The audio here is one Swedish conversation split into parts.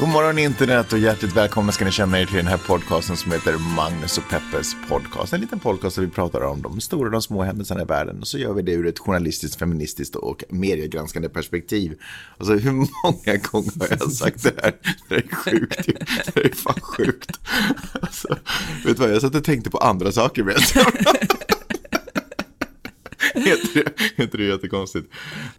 God morgon internet och hjärtligt välkomna ska ni känna er till den här podcasten som heter Magnus och Peppes podcast. En liten podcast där vi pratar om de stora och de små händelserna i världen och så gör vi det ur ett journalistiskt, feministiskt och mediegranskande perspektiv. Alltså hur många gånger har jag sagt det här? Det är sjukt. Det är fan sjukt. Alltså, vet du vad, jag satt och tänkte på andra saker med Heter det, heter det jättekonstigt.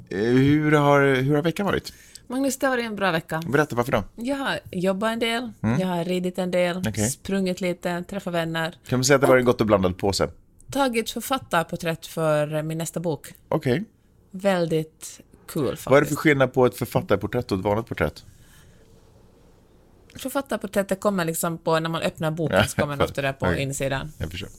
Eh, hur har, hur har veckan varit? Magnus, det har varit en bra vecka. Berätta varför då? Jag har jobbat en del, jag har ridit en del, Mm. Okej. sprungit lite, träffat vänner, Kan man säga att det var en gott och blandad påse? tagit författarporträtt för min nästa bok. Okej. Väldigt kul faktiskt. Vad är det för skillnad på ett författarporträtt och ett vanligt porträtt? Författarporträttet kommer liksom på, när man öppnar boken så kommer det ofta där på Okej. insidan. Jag förstår.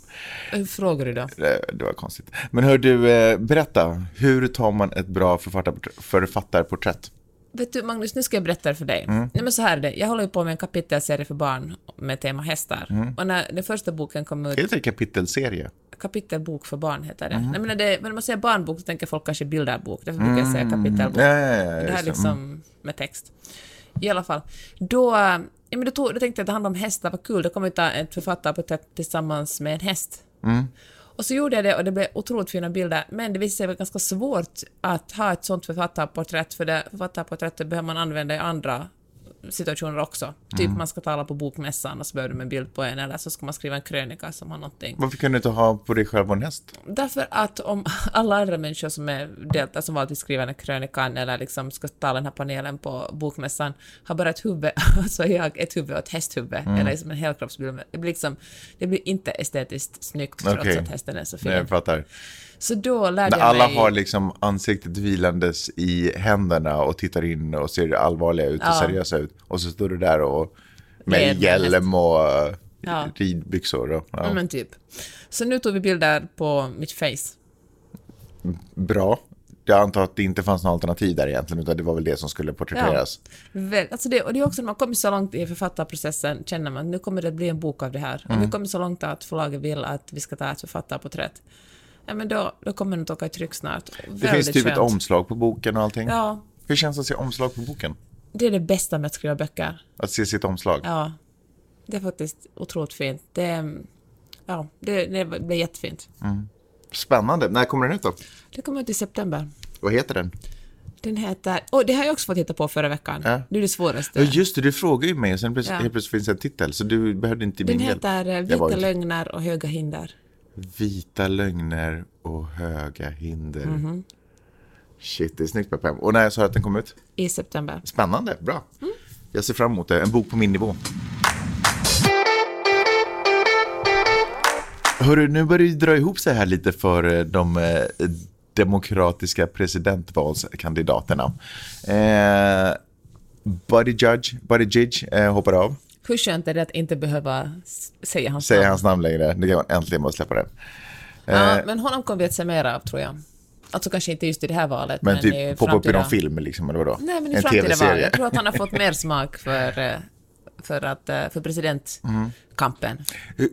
Hur frågar du då? Det, det var konstigt. Men hör du, eh, berätta. Hur tar man ett bra författarporträtt? författarporträtt? Vet du Magnus, nu ska jag berätta för dig. Mm. Nej men så här är det, jag håller ju på med en kapitelserie för barn med tema hästar. Mm. Och när den första boken kom ut, Heter det kapitelserie? kapitelbok för barn heter det. Mm. Nej men när, det, när man säger barnbok så tänker folk kanske bilderbok, därför brukar jag säga kapitelbok. Ja, ja, ja. Det här det. liksom Mm. med text. I alla fall. Då, ja, men då, tog, då tänkte jag att det handlade om hästar, vad kul, då kommer vi ta ett författarporträtt tillsammans med en häst. Och så gjorde jag det och det blev otroligt fina bilder, men det visade sig vara ganska svårt att ha ett sånt författarporträtt, för det författarporträttet behöver man använda i andra situationer också. Typ Mm. man ska tala på bokmässan och så behöver de en bild på en, eller så ska man skriva en krönika som har någonting. Varför kan du inte ha på dig själv och en häst? Därför att om alla andra människor som är deltar, som valt att skriva den här krönikan eller liksom ska tala den här panelen på bokmässan, har bara ett huvud, så är jag ett huvud och ett hästhuvud, eller liksom en helkroppsbild. Det blir liksom, det blir inte estetiskt snyggt trots att hästen är så fin. Nej, jag fattar. Så då lärde När jag alla mig... har liksom ansiktet vilandes i händerna och tittar in och ser allvarliga ut och Ja. seriösa ut. Och så står du där och med med hjälm och eh, Ja. ridbyxor. Och, ja. Ja, men typ. Så nu tog vi bilder på mitt face. Bra. Jag antar att det inte fanns något alternativ där egentligen, utan det var väl det som skulle porträtteras. Väl, alltså det, och det är också när man kommer så långt i författarprocessen känner man att nu kommer det att bli en bok av det här. Och Mm. nu kommer så långt att förlaget vill att vi ska ta ett författarporträtt. Ja, men då, då kommer den att åka i tryck snart. Det finns typ ett omslag på boken och allting. Ja, Hur känns det att se omslag på boken? det är det bästa med att skriva böcker. Att se sitt omslag? Ja, det är faktiskt otroligt fint. Det, ja, det, det blir jättefint. Spännande. När kommer den ut då? Det kommer ut i september. Vad heter den? Den heter... Och det har jag också fått hitta på förra veckan. Ja. Det är det svåraste. Ja, just det. Du frågade ju mig och sen plötsligt, Ja. helt plötsligt finns en titel. Så du behövde inte Den min hjälp. heter eh, Vita lögner och höga hinder. Vita lögner och höga hinder. Mhm. Shit, det är snyggt Peppe. Och när jag sa att den kom ut? I september. Spännande, bra. Mm. Jag ser fram emot det. En bok på min nivå. Hörru, nu börjar det dra ihop sig här lite för eh, de eh, demokratiska presidentvalskandidaterna. Eh, Buddy Judge, Buddy Judge eh, hoppar av. Hur skönt är det att inte behöva säga hans Säger namn? hans namn längre. Det kan man äntligen bara släppa den. Ja, men honom kommer vi att se mer av, tror jag. Alltså kanske inte just i det här valet, Men, men, typ poppa upp i någon film liksom, eller vadå? Nej, men i en framtida val. Jag tror att han har fått mer smak för, eh, för, att, eh, för presidentkampen.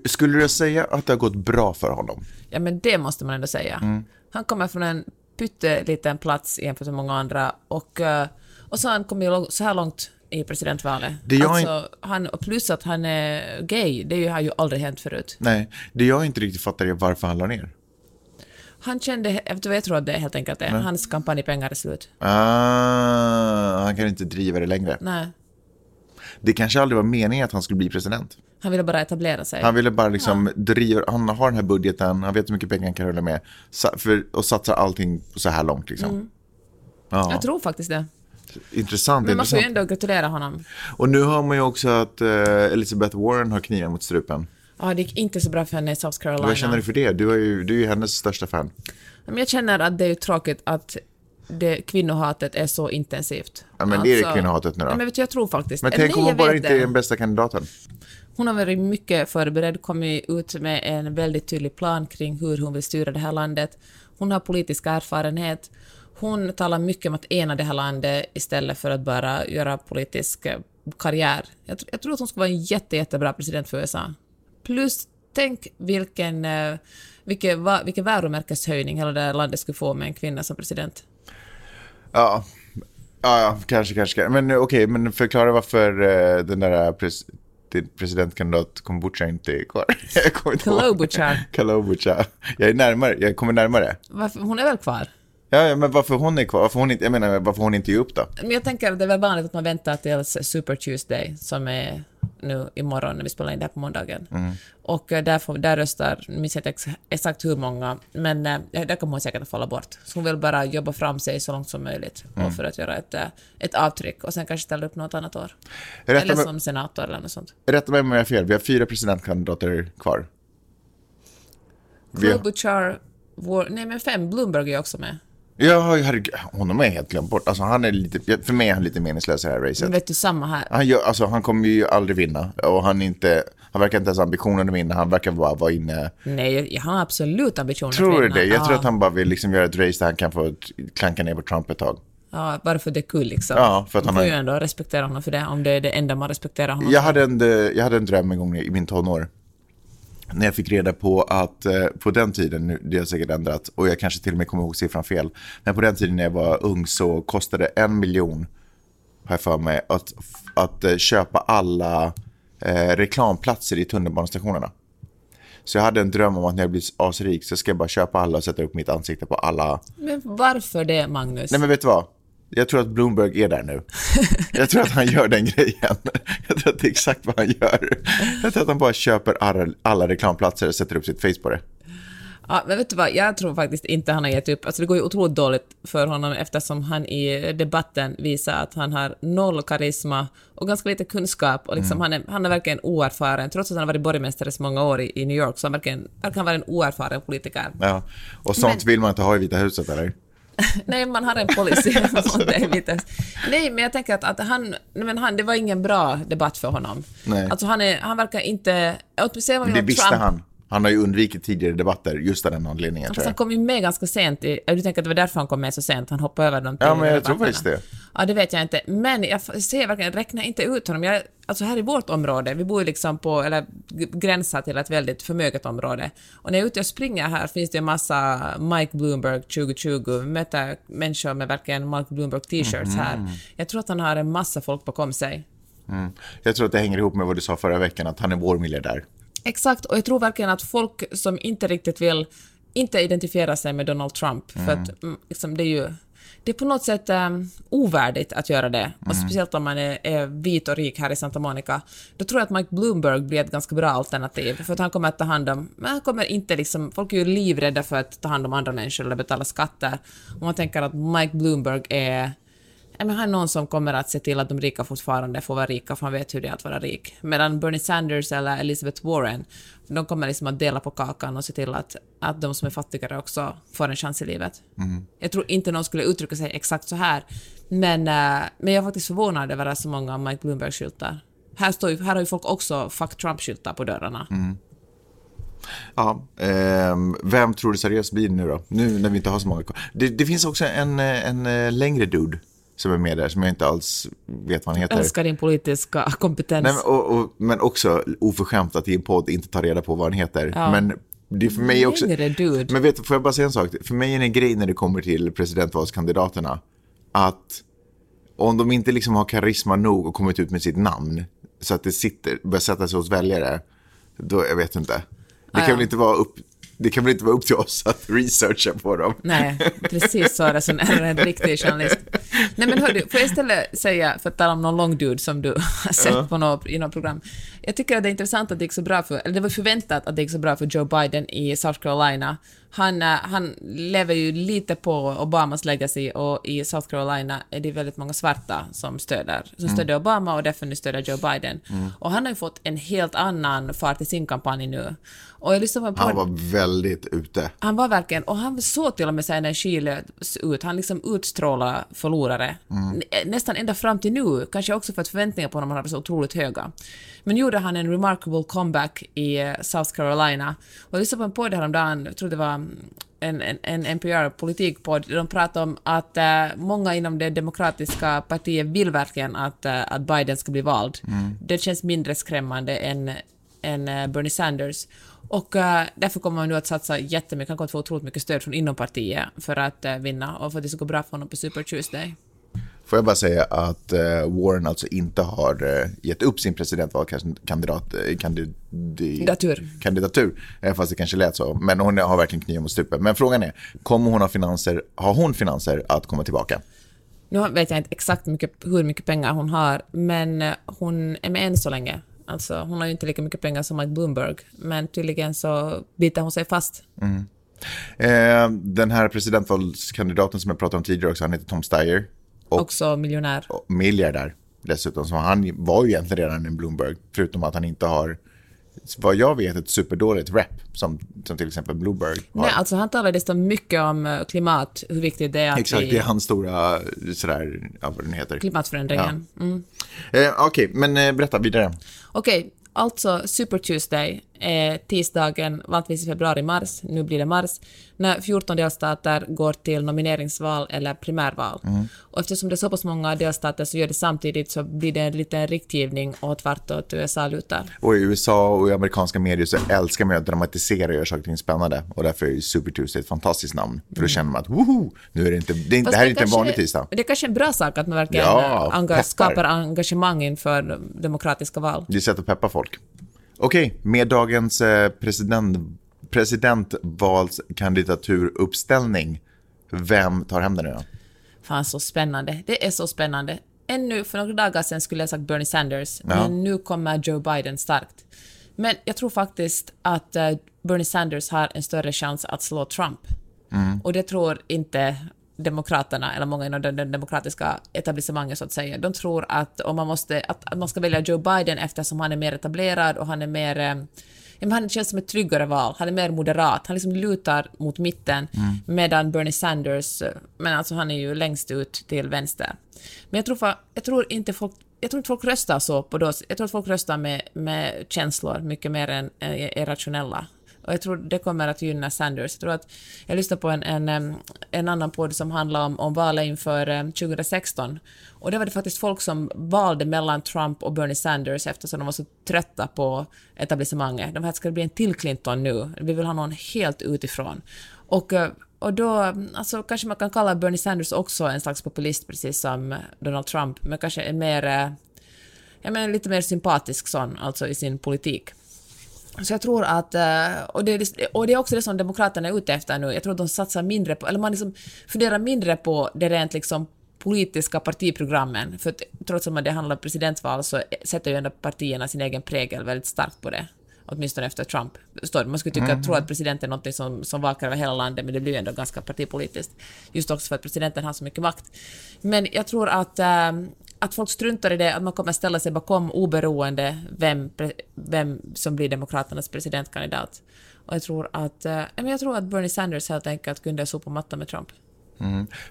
Skulle du säga att det har gått bra för honom? Ja, men det måste man ändå säga. Mm. Han kommer från en pytteliten plats jämfört med många andra och, eh, och så har han kommit så här långt i presidentvalet. Det jag alltså, han, och plus att han är gay, det har ju aldrig hänt förut. Nej, det jag inte riktigt fattar är varför han la ner. Han kände, efter vad jag tror att det är helt enkelt är, hans kampanjpengar är slut. Ah, han kan inte driva det längre. Nej, Det kanske aldrig var meningen att han skulle bli president. han ville bara etablera sig. Han ville bara liksom driva, han har den här budgeten, han vet hur mycket pengar han kan rulla med för, och satsar allting så här långt liksom. Ja, Jag tror faktiskt det. Intressant. Men man får ju ändå gratulera honom. Och nu hör man ju också att eh, Elizabeth Warren har kniven mot strupen. Ja, det gick inte så bra för henne i South Carolina. Vad känner du för det? Du är ju, du är ju hennes största fan. Men jag känner att det är tråkigt att det kvinnohatet är så intensivt. Ja, men det är det kvinnohatet nu då. Ja, men vet du, jag tror faktiskt... Men tänk nej, om hon bara inte är den bästa kandidaten. Hon har varit mycket förberedd, kommit ut med en väldigt tydlig plan kring hur hon vill styra det här landet. Hon har politisk erfarenhet. Hon talar mycket om att ena det här landet istället för att bara göra politisk eh, karriär. Jag, jag tror att hon skulle vara en jätte, jättebra president för USA. Plus, tänk vilken, eh, vilken, vilken varumärkeshöjning hela det här landet skulle få med en kvinna som president. Ja, ja, ja kanske, kanske. Men eh, okej, men förklara varför den där pres presidentkandidat kombucha inte är kvar. Klobuchar. Klobuchar. Jag är närmare, jag kommer närmare. Varför, hon är väl kvar? Ja, ja, men varför hon är kvar? Varför hon inte, jag menar, varför hon inte ger upp då? Men jag tänker att det är väl vanligt att man väntar till Super Tuesday, som är nu imorgon när vi spelar in det här på måndagen. Och eh, där, får, där röstar, nu minns jag inte ex, exakt hur många, men eh, där kommer hon säkert att falla bort. Så hon vill bara jobba fram sig så långt som möjligt och för att göra ett, eh, ett avtryck och sen kanske ställa upp något annat år. Rätta eller som senator eller något sånt. rätta mig om jag har fel, vi har fyra presidentkandidater kvar. Klobuchar, vår, nej men fem, Bloomberg är också med. Ja, herregud, honom är jag helt glömt bort. Alltså, han är lite, för mig är han lite meningslös i det här racet. Men vet du, samma här. Han, gör, alltså, han kommer ju aldrig vinna och han, inte, han verkar inte ens ha ambitionen att vinna. Han verkar bara vara inne. Nej, jag har absolut ambitioner Tror att du vinna. det? Jag tror Ja. att han bara vill liksom göra ett race där han kan få klanka ner på Trump ett tag. Ja, bara för det är kul liksom. Ja, för att man han får har- ju ändå respektera honom för det, om det är det enda man respekterar honom Jag för. hade, en, jag hade en dröm en gång i min tonår. När jag fick reda på att eh, på den tiden, nu, det har säkert ändrat och jag kanske till och med kommer ihåg siffran fel. Men på den tiden när jag var ung så kostade en miljon, har jag för mig, att, att eh, köpa alla eh, reklamplatser i tunnelbanestationerna. Så jag hade en dröm om att när jag blir asrik så ska jag bara köpa alla och sätta upp mitt ansikte på alla. Men varför det, Magnus? Nej men vet du vad? Jag tror att Bloomberg är där nu. Jag tror att han gör den grejen. Jag tror att det är exakt vad han gör. Jag tror att han bara köper alla, reklamplatser och sätter upp sitt face på det. Ja, men vet du vad, jag tror faktiskt inte han har gett upp. Alltså det går ju otroligt dåligt för honom eftersom han i debatten visar att han har noll karisma och ganska lite kunskap och liksom han, är, han är verkligen oerfaren. Trots att han har varit borgmästare så många år i, i New York så han verkligen, verkar han vara en oerfaren politiker. Ja. Och sånt vill man inte ha i Vita huset eller? Nej, man har en policy. Nej, men jag tänker att, att han, men han, det var ingen bra debatt för honom. Nej. Alltså han, är, han verkar inte... Åtminstone vad vi Det visste Trump- han. Han har ju undvikit tidigare debatter just av den anledningen Fast han kom ju med ganska sent. I, du tänker att det var därför han kom med så sent? Han hoppade över de Ja, men jag tror faktiskt det. Ja, det vet jag inte. Men jag ser verkligen, räkna inte ut honom. Jag, alltså här i vårt område, vi bor ju liksom på, eller gränsar till ett väldigt förmöget område. Och när jag är ute och springer här finns det en massa Mike Bloomberg 2020. Vi möter människor med verkligen Mike Bloomberg t-shirts Mhm. här. Jag tror att han har en massa folk bakom sig. Mm. Jag tror att det hänger ihop med vad du sa förra veckan, att han är vår miljardär. Exakt, och jag tror verkligen att folk som inte riktigt vill inte identifiera sig med Donald Trump, för att mm, liksom, det är ju det är på något sätt um, ovärdigt att göra det, och speciellt om man är, är vit och rik här i Santa Monica. Då tror jag att Mike Bloomberg blir ett ganska bra alternativ, för att han kommer att ta hand om, men han kommer inte liksom, folk är ju livrädda för att ta hand om andra människor eller betala skatter. Och man tänker att Mike Bloomberg är men han är någon som kommer att se till att de rika fortfarande får vara rika, för han vet hur det är att vara rik. Medan Bernie Sanders eller Elizabeth Warren, de kommer liksom att dela på kakan och se till att, att de som är fattigare också får en chans i livet. Jag tror inte någon skulle uttrycka sig exakt så här, men, eh, men jag är faktiskt förvånad över att så många Mike Bloomberg-skyltar. Här, står ju, här har ju folk också Fuck Trump-skyltar på dörrarna. Ja, ehm, vem tror du seriöst blir nu då? Nu när vi inte har så många kvar. Det, det finns också en, eh, en eh, längre dude som är med där, som jag inte alls vet vad han heter. Älskar din politiska kompetens. Nej, men, och, och, men också oförskämt att i en podd inte ta reda på vad han heter. Ja. Men det är för mig också... Längre dude. Men vet du, får jag bara säga en sak? För mig är det en grej när det kommer till presidentvalskandidaterna att om de inte liksom har karisma nog och kommit ut med sitt namn så att det sitter, börjar sätta sig hos väljare, då, jag vet inte. Det Ah, kan ja. väl inte vara upp, det kan väl inte vara upp till oss att researcha på dem. Nej, precis så resonerar en riktig journalist. Nej men hördu, får jag istället säga, för att tala om någon lång dude som du har sett på något, i något program. Jag tycker att det är intressant att det gick så bra för, eller det var förväntat att det gick så bra för Joe Biden i South Carolina. Han, eh, han lever ju lite på Obamas legacy och i South Carolina är det väldigt många svarta som stöder, som stödjer Obama och därför nu stödjer Joe Biden. Och han har ju fått en helt annan fart i sin kampanj nu. Och jag lyssnade på Han var väldigt ute. han var verkligen, och han såg till och med så energilös ut. Han liksom utstrålade förlorare. Nä- Nästan ända fram till nu, kanske också för att förväntningarna på honom har varit så otroligt höga. Men gjorde han en remarkable comeback i eh, South Carolina. Och jag lyssnade på en podd häromdagen, jag tror det var en, en, en NPR-politikpodd. De pratar om att uh, många inom det demokratiska partiet vill verkligen att, uh, att Biden ska bli vald. Mm. Det känns mindre skrämmande än, än uh, Bernie Sanders. Och uh, därför kommer man nu att satsa jättemycket, han kommer att få otroligt mycket stöd från inom partiet för att uh, vinna och för att det ska gå bra för honom på Super Tuesday. Får jag bara säga att eh, Warren alltså inte har eh, gett upp sin presidentvalskandidat, kandid, Kandidatur. kandidatur, fast det kanske lät så. Men hon har verkligen kniven mot strupen. Men frågan är, kommer hon ha finanser, har hon finanser att komma tillbaka? Nu vet jag inte exakt mycket, hur mycket pengar hon har, men hon är med än så länge. Alltså, hon har ju inte lika mycket pengar som Mike Bloomberg, men tydligen så biter hon sig fast. Eh, den här presidentvalskandidaten som jag pratade om tidigare också, han heter Tom Steyer. Och- Också miljonär. Och miljardär dessutom. Så han var ju egentligen redan en Bloomberg, förutom att han inte har, vad jag vet, ett superdåligt rep som, som till exempel Bloomberg har. Nej, alltså han talar desto mycket om eh, klimat, hur viktigt det är att Exakt, vi... det är hans stora, sådär, ja, vad den heter. Klimatförändringen. Mm. Eh, Okej, men eh, berätta vidare. Okej, alltså Super Tuesday är tisdagen, vanligtvis i februari-mars, nu blir det mars, när 14 delstater går till nomineringsval eller primärval. Och eftersom det är så pass många delstater så gör det samtidigt så blir det en liten riktgivning åt vartåt USA lutar. Och i USA och i amerikanska medier så älskar man att dramatisera och göra saker och spännande. Och därför är Super Tuesday ett fantastiskt namn. För då känner man att woho, nu är det inte, det, är, det här är inte en vanlig är- tisdag. Det är kanske en bra sak att man verkligen Ja, enga- skapar engagemang inför demokratiska val. Det är ett sätt att peppa folk. Okej, med dagens eh, president, presidentvalskandidaturuppställning, vem tar hem den nu då? Fan så spännande. Det är så spännande. Ännu för några dagar sedan skulle jag sagt Bernie Sanders, Ja. men nu kommer Joe Biden starkt. Men jag tror faktiskt att eh, Bernie Sanders har en större chans att slå Trump. Och det tror inte Demokraterna, eller många inom det demokratiska etablissemanget så att säga. De tror att, om man, måste, att, att man ska välja Joe Biden eftersom han är mer etablerad och han är mer... Eh, han känns som ett tryggare val, han är mer moderat, han liksom lutar mot mitten, medan Bernie Sanders, eh, men alltså han är ju längst ut till vänster. Men jag tror, jag tror inte folk jag tror inte folk röstar så på då. Jag tror att folk röstar med, med känslor mycket mer än är, är rationella. Och jag tror det kommer att gynna Sanders. Jag tror att jag lyssnade på en, en, en annan podd som handlar om, om valet inför 2016. Och det var det faktiskt folk som valde mellan Trump och Bernie Sanders eftersom de var så trötta på etablissemanget. De här ska det bli en till Clinton nu. Vi vill ha någon helt utifrån. Och, eh, och då, alltså kanske man kan kalla Bernie Sanders också en slags populist, precis som Donald Trump, men kanske en mer, eh, jag menar lite mer sympatisk sån, alltså i sin politik. Så jag tror att, eh, och det, och det är också det som Demokraterna är ute efter nu, jag tror att de satsar mindre på, eller man liksom funderar mindre på det rent liksom politiska partiprogrammen, för att trots att det handlar om presidentval så sätter ju ändå partierna sin egen prägel väldigt starkt på det. Åtminstone efter Trump. Förstår? Man skulle tycka, tro att president är något som, som vakar över hela landet, men det blir ju ändå ganska partipolitiskt. Just också för att presidenten har så mycket makt. Men jag tror att, eh, att folk struntar i det, att man kommer ställa sig bakom oberoende vem, vem som blir Demokraternas presidentkandidat. Och jag tror att, eh, jag tror att Bernie Sanders helt enkelt kunde sopa mattan med Trump.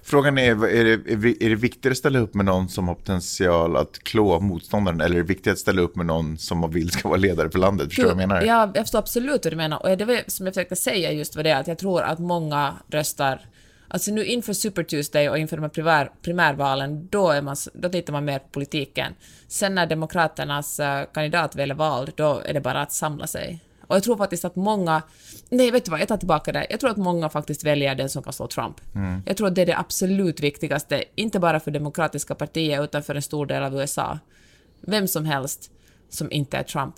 Frågan är, är det, är det- är det viktigare att ställa upp med någon som har potential att klå motståndaren eller är det viktigare att ställa upp med någon som man vill ska vara ledare för landet? Förstår du vad jag menar? Ja, jag förstår absolut vad du menar. Och det var, som jag försökte säga just var det att jag tror att många röstar Alltså nu inför Super Tuesday och inför de här primär, primärvalen, då, är man, då tittar man mer på politiken. Sen när Demokraternas eh, kandidat väl är vald, då är det bara att samla sig. Och jag tror faktiskt att många... Nej, vet du vad? Jag tar tillbaka det. Jag tror att många faktiskt väljer den som kan slå Trump. Jag tror att det är det absolut viktigaste, inte bara för Demokratiska partiet, utan för en stor del av USA. Vem som helst som inte är Trump.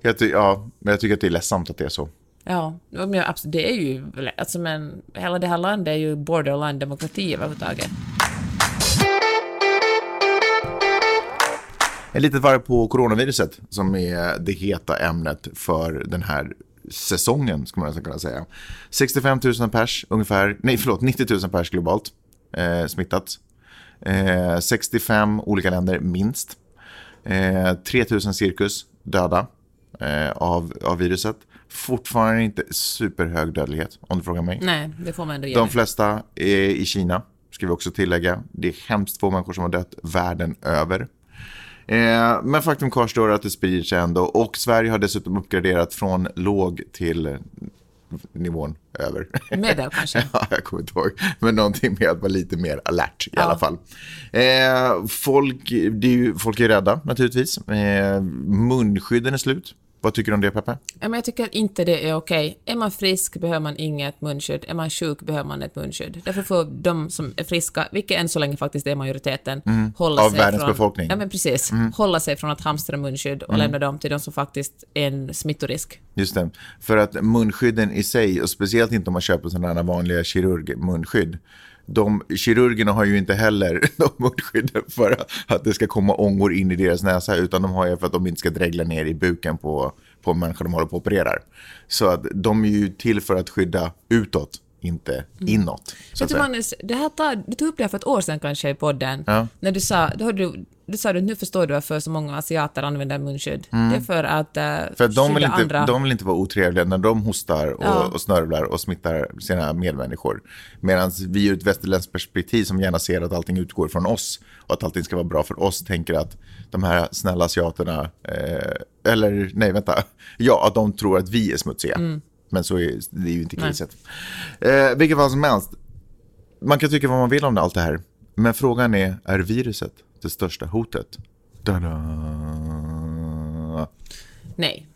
Jag, ty- ja, men jag tycker att det är ledsamt att det är så. Ja, men absolut, det är ju... Alltså men hela det här landet är ju borderline demokrati överhuvudtaget. Ett litet varv på coronaviruset som är det heta ämnet för den här säsongen, skulle man kunna säga. 65 000 pers ungefär, nej förlåt, 90 000 pers globalt eh, smittats. Eh, 65 olika länder minst. Eh, 3 000 cirkus döda eh, av, av viruset. Fortfarande inte superhög dödlighet om du frågar mig. Nej, det får man ändå ge De flesta är i Kina, ska vi också tillägga. Det är hemskt få människor som har dött världen över. Eh, men faktum kvarstår att det sprider sig ändå och Sverige har dessutom uppgraderat från låg till nivån över. Medel kanske. ja, jag kommer inte ihåg. Men någonting med att vara lite mer alert i Ja. alla fall. Eh, folk, är ju, folk är rädda naturligtvis. Eh, munskydden är slut. Vad tycker du om det Peppe? Jag tycker inte det är okej. Är man frisk behöver man inget munskydd. Är man sjuk behöver man ett munskydd. Därför får de som är friska, vilket än så länge faktiskt är majoriteten, hålla Mm. Av sig världens från, befolkning. Mm. Ja, men precis. Hålla sig från att hamstra munskydd och lämna dem till de som faktiskt är en smittorisk. Just det. För att munskydden i sig, och speciellt inte om man köper sådana här vanliga kirurgmunskydd. De, kirurgerna har ju inte heller de munskydden för att det ska komma ångor in i deras näsa, utan de har ju för att de inte ska dregla ner i buken på, på människor de håller på att opererar. Så att de är ju till för att skydda utåt, inte inåt. Så Vet att du säga. Magnus, det här tar, du tog upp det här för ett år sedan kanske i podden. Ja. När du sa, då hade du, du sa att nu förstår du varför så många asiater använder munskydd. Det är för att uh, Mm. För att de vill, inte, andra. de vill inte vara otrevliga när de hostar och, Ja. och snörvlar och smittar sina medmänniskor. Medan vi ur ett västerländskt perspektiv som gärna ser att allting utgår från oss och att allting ska vara bra för oss tänker att de här snälla asiaterna, eh, eller nej vänta, ja att de tror att vi är smutsiga. Mm. Men så är det är ju inte caset. Eh, vilket fall som helst, man kan tycka vad man vill om allt det här. Men frågan är, är viruset det största hotet? Da-da. Nej.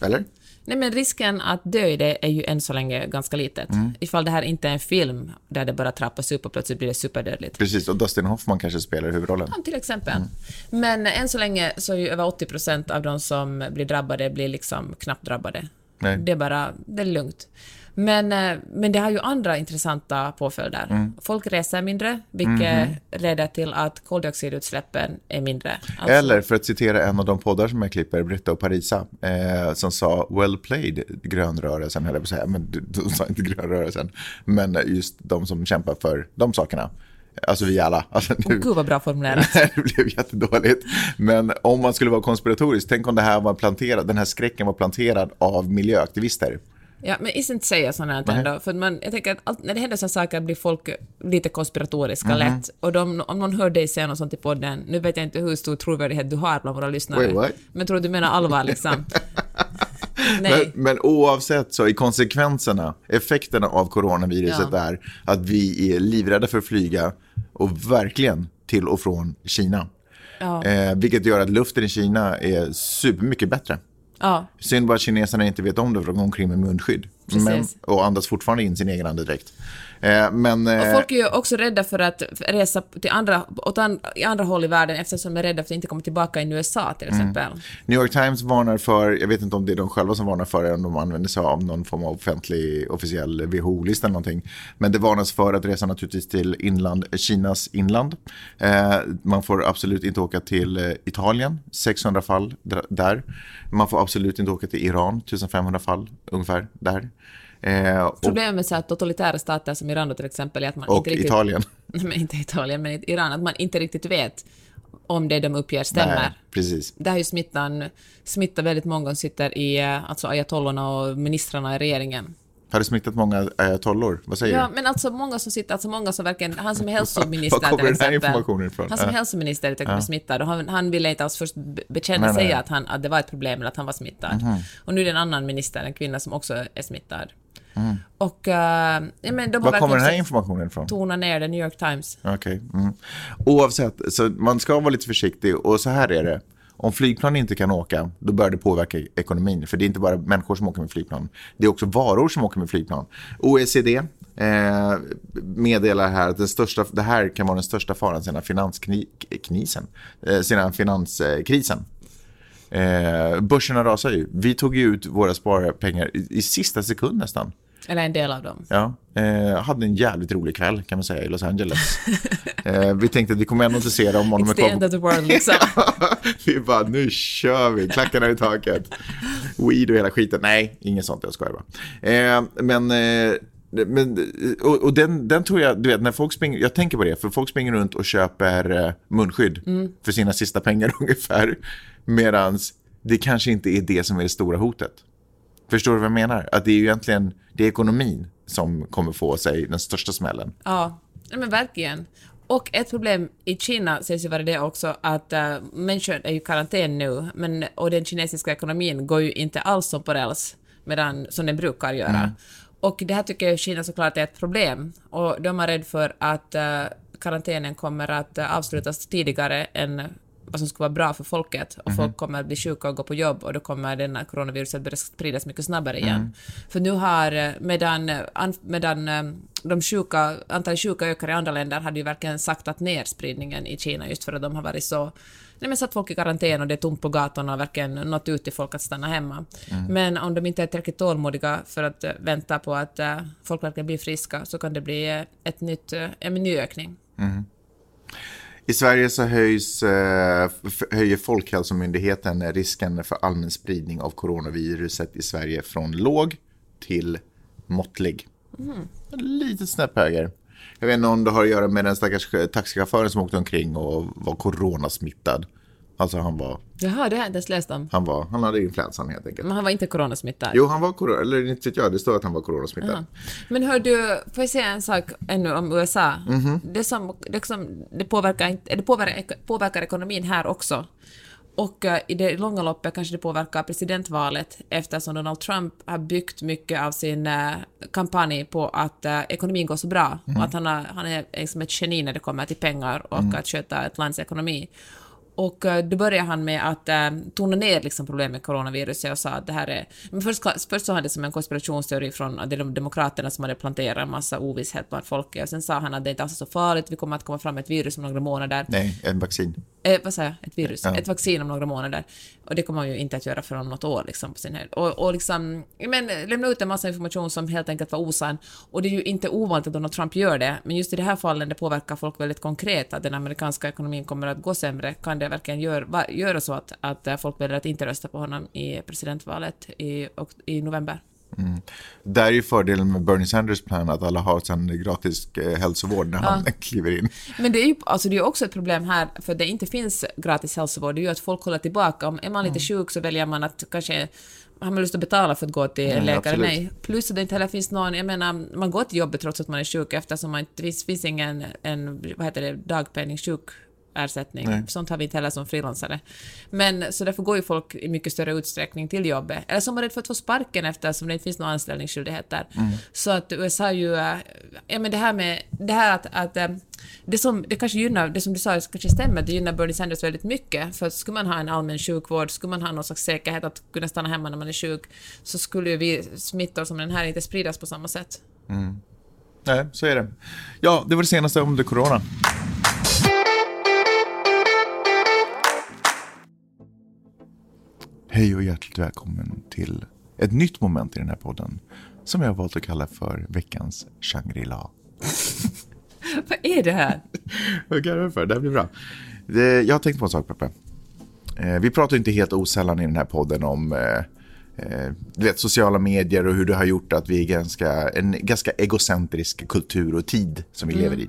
Eller? Nej, men risken att dö i det är ju än så länge ganska litet. Mm. Ifall det här inte är en film där det bara trappas upp och plötsligt blir det superdödligt. Precis, och Dustin Hoffman kanske spelar huvudrollen. Ja, till exempel. Men än så länge så är ju över 80 procent av de som blir drabbade blir liksom knappt drabbade. Nej. Det är bara, det är lugnt. Men, eh, men det har ju andra intressanta påföljder. Mm. Folk reser mindre, vilket Mhm. leder till att koldioxidutsläppen är mindre. Alltså- Eller för att citera en av de poddar som jag klipper, Britta och Parisa, eh, som sa well played grönrörelsen, höll jag på att säga, men de, sa inte grönrörelsen, men just de som kämpar för de sakerna. Alltså vi alla. Alltså, nu, Gud vad bra formulerat. det blev jättedåligt. Men om man skulle vara konspiratorisk, tänk om det här var planterad, den här skräcken var planterad av miljöaktivister. Ja, men inte säga sånt här ändå, för man, jag tänker att allt, när det händer sådana saker blir folk lite konspiratoriska Mhm. lätt. Och de, om någon hör dig säga något sånt i podden, nu vet jag inte hur stor trovärdighet du har bland våra lyssnare. Wait? Men tror du menar allvar liksom? Men, Nej. men oavsett så är konsekvenserna, effekterna av coronaviruset Ja. är att vi är livrädda för att flyga och verkligen till och från Kina. Ja. Eh, vilket gör att luften i Kina är supermycket bättre. Ja, Synd bara att kineserna inte vet om det för de går omkring med munskydd. Men, och andas fortfarande in sin egen andedräkt. Eh, men, eh, och folk är ju också rädda för att resa till andra, åt an, i andra håll i världen eftersom de är rädda för att inte komma tillbaka in i USA till Mm. exempel. New York Times varnar för, jag vet inte om det är de själva som varnar för det, om de använder sig av någon form av offentlig officiell WHO-lista eller någonting. Men det varnas för att resa naturligtvis till inland, Kinas inland. Eh, man får absolut inte åka till eh, Italien, 600 fall där. Man får absolut inte åka till Iran, 1500 fall ungefär där. Eh, Problemet med så här totalitära stater som Iran då till exempel är att man och inte riktigt... Italien. Nej, inte Italien, men Iran, att man inte riktigt vet om det de uppger stämmer. Nej, precis. Har ju smittan, smittat väldigt många som sitter i, eh, alltså ayatollorna och ministrarna i regeringen. Har det smittat många ayatollor? Vad säger Ja, du? men alltså många som sitter, alltså många som verkligen, han som är hälsominister Var kommer den här informationen ifrån? Han som är Ja. hälsominister är ja. smittad och han, han ville inte alls först be- bekänna Nej, sig nej. att, han, att det var ett problem eller att han var smittad. Och nu är det en annan minister, en kvinna som också är smittad. Och, eh, ja, men de Var kommer den här informationen ifrån? tona ner det, New York Times. Okej. Mm. Oavsett, så man ska vara lite försiktig och så här är det. Om flygplan inte kan åka, då bör det påverka ekonomin. För det är inte bara människor som åker med flygplan. Det är också varor som åker med flygplan. OECD eh, meddelar här att den största, det här kan vara den största faran sedan finansknisen, eh, sedan finanskrisen. Eh, börserna rasar ju. Vi tog ju ut våra sparpengar i, i sista sekund nästan. Eller en del av dem. Ja, eh, hade en jävligt rolig kväll kan man säga i Los Angeles. eh, vi tänkte att vi kommer ändå inte se dem om de It's är the end of the world liksom. vi bara, nu kör vi, klackarna i taket. Weed och hela skiten. Nej, inget sånt, jag skojar bara. Eh, men... Eh, men, och och den, den tror jag, du vet, när folk springer, jag tänker på det, för folk springer runt och köper eh, munskydd för sina sista pengar ungefär. Medans det kanske inte är det som är det stora hotet. Förstår du vad jag menar? Att det är ju egentligen, det är ekonomin som kommer få sig den största smällen. Ja, men verkligen. Och ett problem i Kina sägs ju vara det också att uh, människor är i karantän nu, men, och den kinesiska ekonomin går ju inte alls som på räls. medan, som den brukar göra. Och det här tycker jag Kina såklart är ett problem. Och de är rädda för att uh, karantänen kommer att uh, avslutas tidigare än vad som skulle vara bra för folket och folk kommer att bli sjuka och gå på jobb och då kommer denna coronaviruset börja spridas mycket snabbare igen. För nu har, eh, medan, eh, an, medan eh, de sjuka, antalet sjuka ökar i andra länder, hade ju verkligen saktat ner spridningen i Kina just för att de har varit så Nej, men satt folk i karantän och det är tomt på gatorna och verkligen nått ut till folk att stanna hemma. Men om de inte är tillräckligt tålmodiga för att vänta på att folk verkligen blir friska så kan det bli ett nytt, en ny ökning. I Sverige så höjs, eh, höjer Folkhälsomyndigheten risken för allmän spridning av coronaviruset i Sverige från låg till måttlig. En litet snäpp höger. Jag vet inte om det har att göra med den stackars taxichauffören som åkte omkring och var coronasmittad. Alltså han var, Jaha, det har jag inte ens läst om. han var, han hade influensan helt enkelt. Men han var inte coronasmittad? Jo, han var corona, eller inte vet jag, det står att han var coronasmittad. Ja. Men hör du, får jag säga en sak ännu om USA? Det, som, det, som, det, påverkar, inte- det påverkar, påverkar ekonomin här också. Och eh, i det långa loppet kanske det påverkar presidentvalet eftersom Donald Trump har byggt mycket av sin eh, kampanj på att eh, ekonomin går så bra och att han, har, han är liksom ett geni när det kommer till pengar och att sköta ett lands ekonomi. Och eh, då började han med att eh, tona ner liksom problemet med coronaviruset och sa att det här är... Men först, först sa han det som en konspirationsteori från de demokraterna som hade planterat en massa ovisshet bland folket och sen sa han att det inte alls är så farligt, vi kommer att komma fram med ett virus om några månader. Nej, en vaccin. Eh, vad säger jag? Ett virus? Ja. Ett vaccin om några månader. Och det kommer man ju inte att göra förrän om något år liksom på sin höjd. Och, och liksom, men lämna ut en massa information som helt enkelt var osann. Och det är ju inte ovanligt att Donald Trump gör det, men just i det här fallet det påverkar folk väldigt konkret, att den amerikanska ekonomin kommer att gå sämre, kan det verkligen gör, va, göra så att, att folk väljer att inte rösta på honom i presidentvalet i, och, i november? Där är ju fördelen med Bernie Sanders plan att alla har sen gratis eh, hälsovård när han kliver in. Men det är ju alltså det är också ett problem här, för det inte finns gratis hälsovård, det är ju att folk håller tillbaka. Om är man lite sjuk så väljer man att kanske har man lust att betala för att gå till en Mm, läkare? absolut. Nej. Plus att det inte heller finns någon, jag menar, man går till jobbet trots att man är sjuk eftersom man inte, det finns, finns ingen, en, vad heter det, dagpenning, sjukersättning. Nej. Sånt har vi inte heller som frilansare. Men så därför går ju folk i mycket större utsträckning till jobbet. Eller som är rädd för att få sparken eftersom det inte finns några anställningsskyldigheter. Så att USA ju, äh, ja men det här med, det här att, att äh, det som, det kanske gynnar, det som du sa kanske stämmer, det gynnar Bernie Sanders väldigt mycket. För skulle man ha en allmän sjukvård, skulle man ha någon slags säkerhet att kunna stanna hemma när man är sjuk, så skulle ju vi smittor som den här inte spridas på samma sätt. Nej, så är det. Ja, det var det senaste om det corona. Hej och hjärtligt välkommen till ett nytt moment i den här podden som jag har valt att kalla för veckans Shangri-La. Vad är det här? Jag garvar för, det här blir bra. Jag har tänkt på en sak, Peppe. Eh, vi pratar inte helt osällan i den här podden om eh, eh, du vet, sociala medier och hur det har gjort att vi är ganska, en ganska egocentrisk kultur och tid som vi lever i.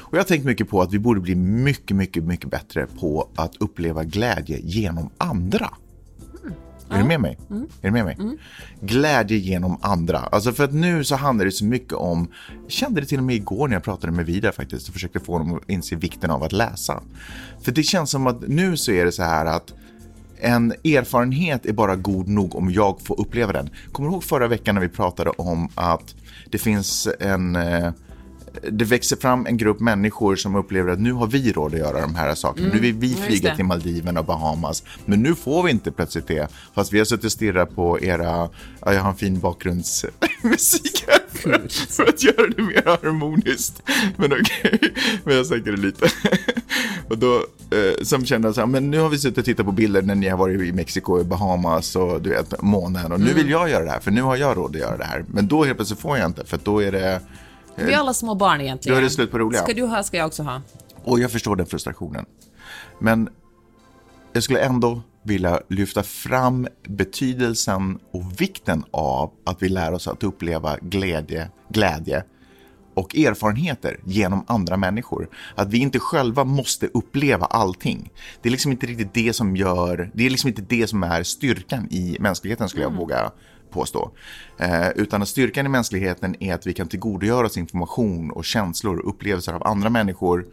Och jag har tänkt mycket på att vi borde bli mycket, mycket, mycket bättre på att uppleva glädje genom andra. Är du med mig? Är du med mig? Glädje genom andra. Alltså för att nu så handlar det så mycket om, jag kände det till och med igår när jag pratade med Vidar faktiskt och försökte få honom att inse vikten av att läsa. För det känns som att nu så är det så här att en erfarenhet är bara god nog om jag får uppleva den. Kommer du ihåg förra veckan när vi pratade om att det finns en eh, det växer fram en grupp människor som upplever att nu har vi råd att göra de här sakerna. Nu vill vi flyga till Maldiverna och Bahamas. Men nu får vi inte plötsligt det. Fast vi har suttit och stirrat på era, ja, jag har en fin bakgrundsmusik här för, för att göra det mer harmoniskt. Men okej, men jag sänker det lite. och då, eh, som kände så här, men nu har vi suttit och tittat på bilder när ni har varit i Mexiko, i Bahamas och du vet, månen. Och nu vill jag göra det här, för nu har jag råd att göra det här. Men då helt plötsligt får jag inte, för att då är det Vi är alla små barn egentligen. Då är det slut på roliga. Ska du ha, ska jag också ha. Och jag förstår den frustrationen. Men jag skulle ändå vilja lyfta fram betydelsen och vikten av att vi lär oss att uppleva glädje, glädje och erfarenheter genom andra människor. Att vi inte själva måste uppleva allting. Det är liksom inte riktigt det som gör, det är liksom inte det som är styrkan i mänskligheten skulle jag våga påstå. Eh, utan att styrkan i mänskligheten är att vi kan tillgodogöra oss information och känslor och upplevelser av andra människor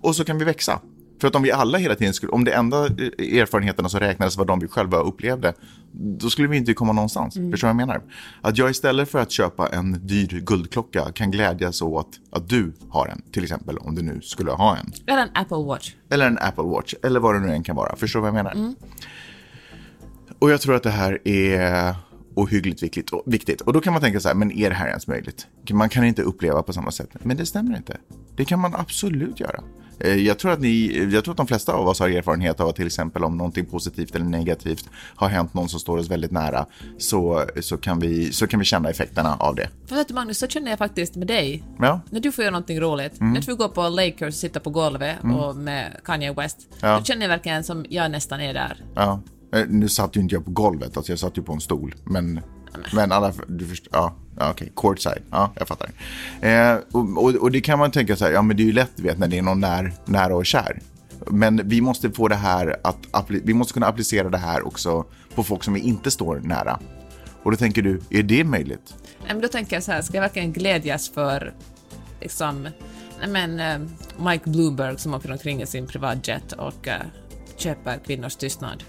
och så kan vi växa. För att om vi alla hela tiden skulle, om det enda eh, erfarenheterna som räknades var de vi själva upplevde, då skulle vi inte komma någonstans. Mm. Förstår du vad jag menar? Att jag istället för att köpa en dyr guldklocka kan glädjas åt att du har en, till exempel om du nu skulle ha en. Eller en Apple Watch. Eller en Apple Watch, eller vad det nu än kan vara. Förstår du vad jag menar? Och jag tror att det här är ohyggligt viktigt och, viktigt. Och då kan man tänka så här, men är det här ens möjligt? Man kan inte uppleva på samma sätt. Men det stämmer inte. Det kan man absolut göra. Eh, Jag tror, att ni, jag tror att de flesta av oss har erfarenhet av att till exempel om någonting positivt eller negativt har hänt någon som står oss väldigt nära så, så, kan, vi, så kan vi känna effekterna av det. För vet du Magnus, så känner jag faktiskt med dig. Ja, När du får göra någonting roligt, när du går på Lakers och sitter på golvet och med Kanye West, Ja. då känner jag verkligen som jag nästan är där. ja. Eh, Nu satt ju inte jag på golvet, alltså jag satt ju på en stol. Men, men alla, du förstår, ja, ja okej, courtside, ja, jag fattar. Eh, och, och, och det kan man tänka så här, ja men det är ju lätt, du vet, när det är någon när, nära och kär. Men vi måste få det här att, vi måste kunna applicera det här också på folk som vi inte står nära. Och då tänker du, är det möjligt? Nej, men då tänker jag så här, ska jag verkligen glädjas för liksom, men eh, Mike Bloomberg som åker omkring i sin privatjet och eh, köper kvinnors tystnad.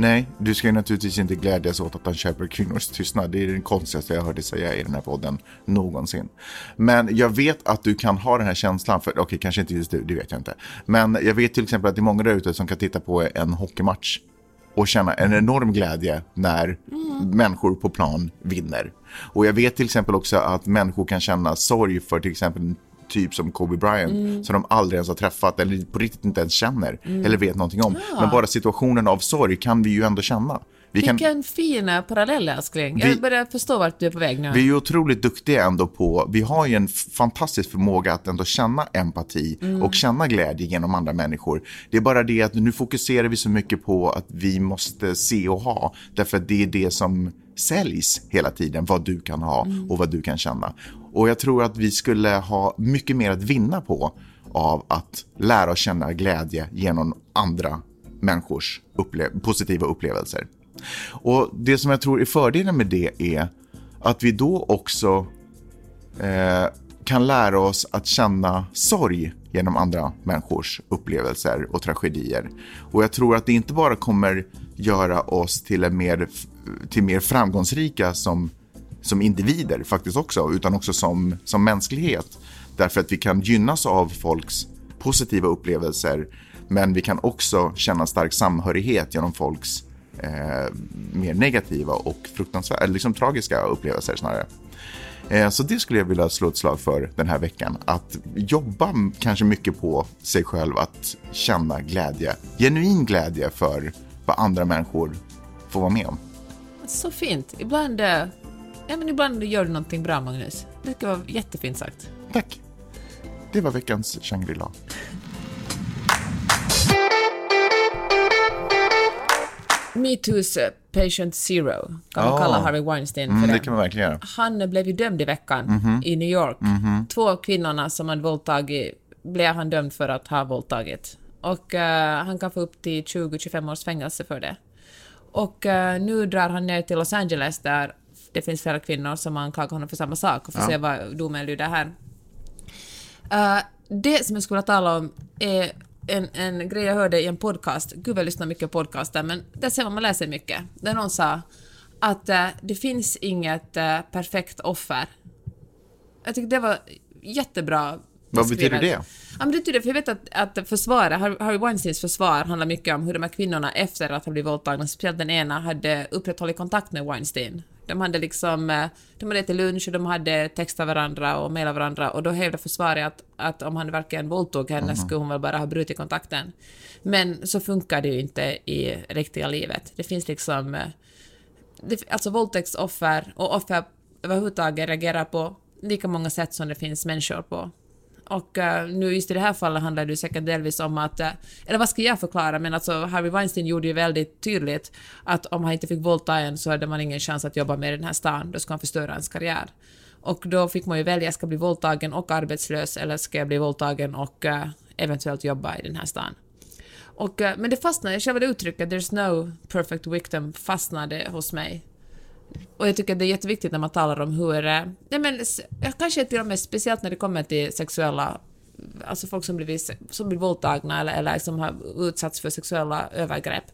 Nej, du ska ju naturligtvis inte glädjas åt att han köper kvinnors tystnad. Det är det konstigaste jag hörde säga i den här podden någonsin. Men jag vet att du kan ha den här känslan, för okej, kanske inte just du, det vet jag inte. Men jag vet till exempel att det är många där ute som kan titta på en hockeymatch och känna en enorm glädje när människor på plan vinner. Och jag vet till exempel också att människor kan känna sorg för till exempel typ som Kobe Bryant som de aldrig ens har träffat eller på riktigt inte ens känner eller vet någonting om. Men bara situationen av sorg kan vi ju ändå känna. Vi, kan, Vilken fin eh, parallell älskling. Vi- Jag börjar förstå vart du är på väg nu. vi är ju otroligt duktiga ändå på, vi har ju en fantastisk förmåga att ändå känna empati och känna glädje genom andra människor. Det är bara det att nu fokuserar vi så mycket på att vi måste se och ha, därför att det är det som säljs hela tiden, vad du kan ha och vad du kan känna. Och jag tror att vi skulle ha mycket mer att vinna på av att lära oss känna glädje genom andra människors upple- positiva upplevelser. Och det som jag tror är fördelen med det är att vi då också eh, kan lära oss att känna sorg genom andra människors upplevelser och tragedier. Och jag tror att det inte bara kommer göra oss till, en mer, till mer framgångsrika som, som individer faktiskt också, utan också som, som mänsklighet. Därför att vi kan gynnas av folks positiva upplevelser, men vi kan också känna stark samhörighet genom folks eh, mer negativa och fruktansvärda, liksom tragiska upplevelser snarare. Eh, Så det skulle jag vilja slå ett slag för den här veckan. Att jobba kanske mycket på sig själv, att känna glädje, genuin glädje för vad andra människor får vara med om. Så fint. Ibland, eh, ja, men ibland gör du någonting bra Magnus. Det ska vara jättefint sagt. Tack! Det var veckans Shangri-La. MeToos eh, Patient Zero kan man Ja. kalla Harvey Weinstein för Mm, det. kan man verkligen göra. Han blev ju dömd i veckan i New York. Två kvinnorna som han våldtagit blev han dömd för att ha våldtagit. Och eh, han kan få upp till 20-25 års fängelse för det. Och eh, nu drar han ner till Los Angeles där det finns flera kvinnor som anklagar honom för samma sak och får se vad domen lyder här. Eh, det som jag skulle tala om är en, en grej jag hörde i en podcast. Gud, jag lyssnar mycket på podcaster, men där ser man, man läser mycket. Där någon sa att eh, det finns inget perfekt offer. Jag tycker det var jättebra Vad betyder det? Ja, men det betyder, för jag vet att, att försvaret, Har- Harvey Weinsteins försvar handlar mycket om hur de här kvinnorna efter att ha blivit våldtagna, speciellt den ena, hade upprätthållit kontakt med Weinstein. De hade liksom, eh, de hade ätit lunch och de hade textat varandra och mejlat varandra och då hävdade försvaret att, att om han verkligen våldtog henne skulle hon väl bara ha brutit kontakten. Men så funkar det ju inte i riktiga livet. Det finns liksom, eh, det, alltså våldtäktsoffer och offer överhuvudtaget reagerar på lika många sätt som det finns människor på. Och eh, nu just i det här fallet handlar det säkert delvis om att, eh, eller vad ska jag förklara, men alltså Harvey Weinstein gjorde ju väldigt tydligt att om han inte fick våldta en så hade man ingen chans att jobba med i den här stan, då skulle han förstöra ens karriär. Och då fick man ju välja, ska jag bli våldtagen och arbetslös eller ska jag bli våldtagen och eh, eventuellt jobba i den här stan. Och, men det fastnade, själva det uttrycket “there's no perfect victim” fastnade hos mig. Och jag tycker det är jätteviktigt när man talar om hur... eh, Nej men, kanske till och med speciellt när det kommer till sexuella alltså folk som blivit, som blir våldtagna eller, eller som har utsatts för sexuella övergrepp,